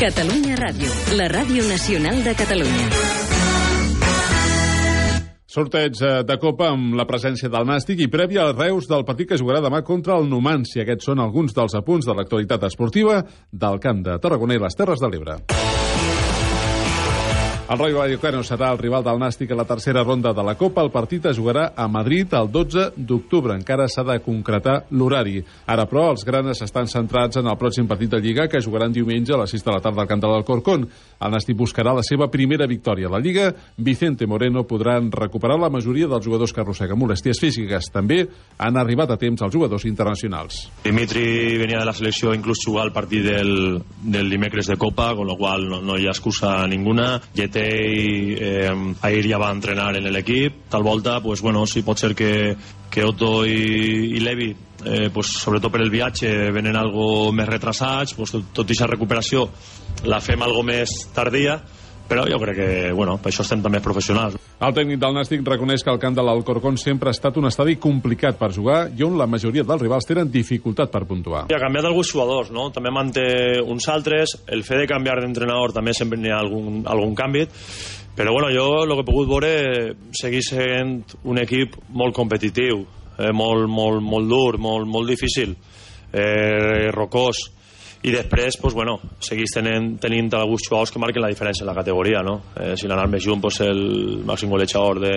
Catalunya Ràdio, la ràdio nacional de Catalunya. Sorteig eh, de Copa amb la presència del Nàstic i prèvia al Reus del partit que jugarà demà contra el Numancia. Aquests són alguns dels apunts de l'actualitat esportiva del Camp de Tarragona i les Terres de l'Ebre. El Rayo Vallecano serà el rival del Nàstic a la tercera ronda de la Copa. El partit es jugarà a Madrid el 12 d'octubre. Encara s'ha de concretar l'horari. Ara, però, els granes estan centrats en el pròxim partit de Lliga que jugaran diumenge a les 6 de la tarda al camp de l'Alcorcón. El Nàstic buscarà la seva primera victòria a la Lliga. Vicente Moreno podran recuperar la majoria dels jugadors que arrosseguen molèsties físiques. També han arribat a temps els jugadors internacionals. Dimitri venia de la selecció inclús jugar el partit del, del dimecres de Copa, con lo cual no, no hi ha excusa ninguna. Yete eh, ahir ja va entrenar en l'equip tal volta, pues, bueno, sí, pot ser que, que Otto i, i Levi eh, pues, sobretot per el viatge venen algo més retrasats pues, tot, tot i recuperació la fem algo més tardia però jo crec que, bueno, per això estem també professionals. El tècnic del Nàstic reconeix que el camp de l'Alcorcón sempre ha estat un estadi complicat per jugar i on la majoria dels rivals tenen dificultat per puntuar. I ha canviat alguns jugadors, no? També manté uns altres, el fet de canviar d'entrenador també sempre n'hi ha algun, algun canvi, però bueno, jo el que he pogut veure seguir sent un equip molt competitiu, eh, molt, molt, molt dur, molt, molt difícil, eh, rocós, i després pues, bueno, seguís tenint, tenint alguns jugadors que marquen la diferència en la categoria no? eh, si l'anar més junt pues, el màxim golejador de,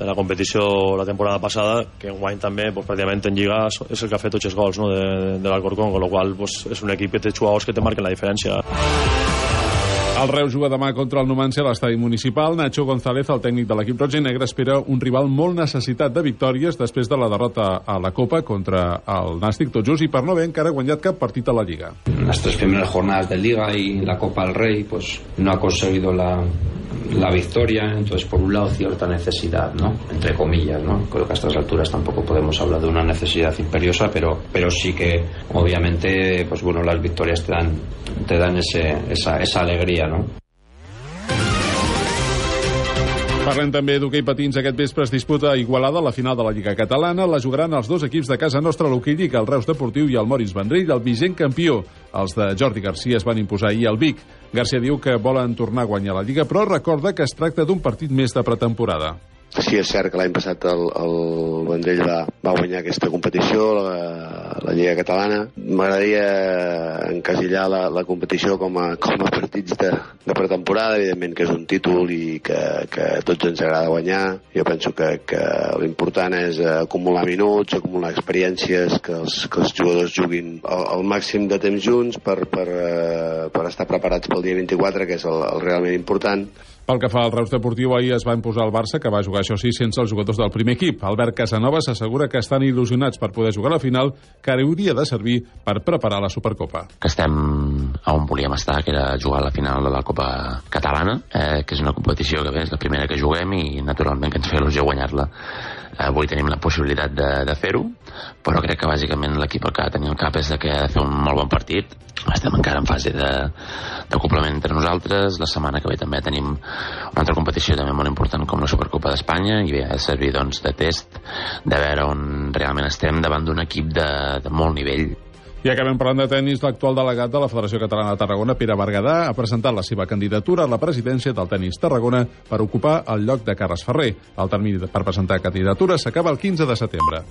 de la competició la temporada passada que en guany també pues, pràcticament en Lliga és el que ha fet tots els gols no? de, de l'Alcorcón amb la qual pues, és un equip que té jugadors que te marquen la diferència el Reus juga demà contra el Numancia a l'estadi municipal. Nacho González, el tècnic de l'equip roig i negre, espera un rival molt necessitat de victòries després de la derrota a la Copa contra el Nàstic tot just i per no haver encara guanyat cap partit a la Lliga. En las tres primeras jornadas de Liga y la Copa del Rey, pues no ha conseguido la, la victoria, entonces por un lado cierta necesidad, ¿no? Entre comillas, ¿no? Creo que a estas alturas tampoco podemos hablar de una necesidad imperiosa, pero, pero sí que obviamente, pues bueno, las victorias te dan, te dan ese, esa, esa alegría, no? Parlem també d'hoquei patins. Aquest vespre es disputa a Igualada la final de la Lliga Catalana. La jugaran els dos equips de casa nostra, l'Hoquei Lliga, el Reus Deportiu i el Moritz Vendrell, el vigent campió. Els de Jordi Garcia es van imposar ahir al Vic. Garcia diu que volen tornar a guanyar la Lliga, però recorda que es tracta d'un partit més de pretemporada. Sí, és cert que l'any passat el, el Vendrell va, va guanyar aquesta competició, la, la Lliga Catalana. M'agradaria encasillar la, la competició com a, com a partits de, de pretemporada, evidentment que és un títol i que, que a tots ens agrada guanyar. Jo penso que, que l'important és acumular minuts, acumular experiències, que els, que els jugadors juguin el, el màxim de temps junts per, per, eh, estar preparats pel dia 24, que és el, el realment important. Pel que fa al Reus Deportiu, ahir es va imposar el Barça, que va jugar, això sí, sense els jugadors del primer equip. Albert Casanova s'assegura que estan il·lusionats per poder jugar a la final, que hauria de servir per preparar la Supercopa. Que estem on volíem estar, que era jugar a la final de la Copa Catalana, eh, que és una competició que bé, és la primera que juguem i naturalment que ens fa il·lusió guanyar-la. Avui tenim la possibilitat de, de fer-ho, però crec que bàsicament l'equip el que ha de tenir al cap és de que ha de fer un molt bon partit. Estem encara en fase de, de complement entre nosaltres. La setmana que ve també tenim una altra competició també molt important com la Supercopa d'Espanya i bé, ha de servir doncs, de test de veure on realment estem davant d'un equip de, de molt nivell i acabem parlant de tennis. L'actual delegat de la Federació Catalana de Tarragona, Pere Berguedà, ha presentat la seva candidatura a la presidència del tennis Tarragona per ocupar el lloc de Carles Ferrer. El termini per presentar candidatures s'acaba el 15 de setembre.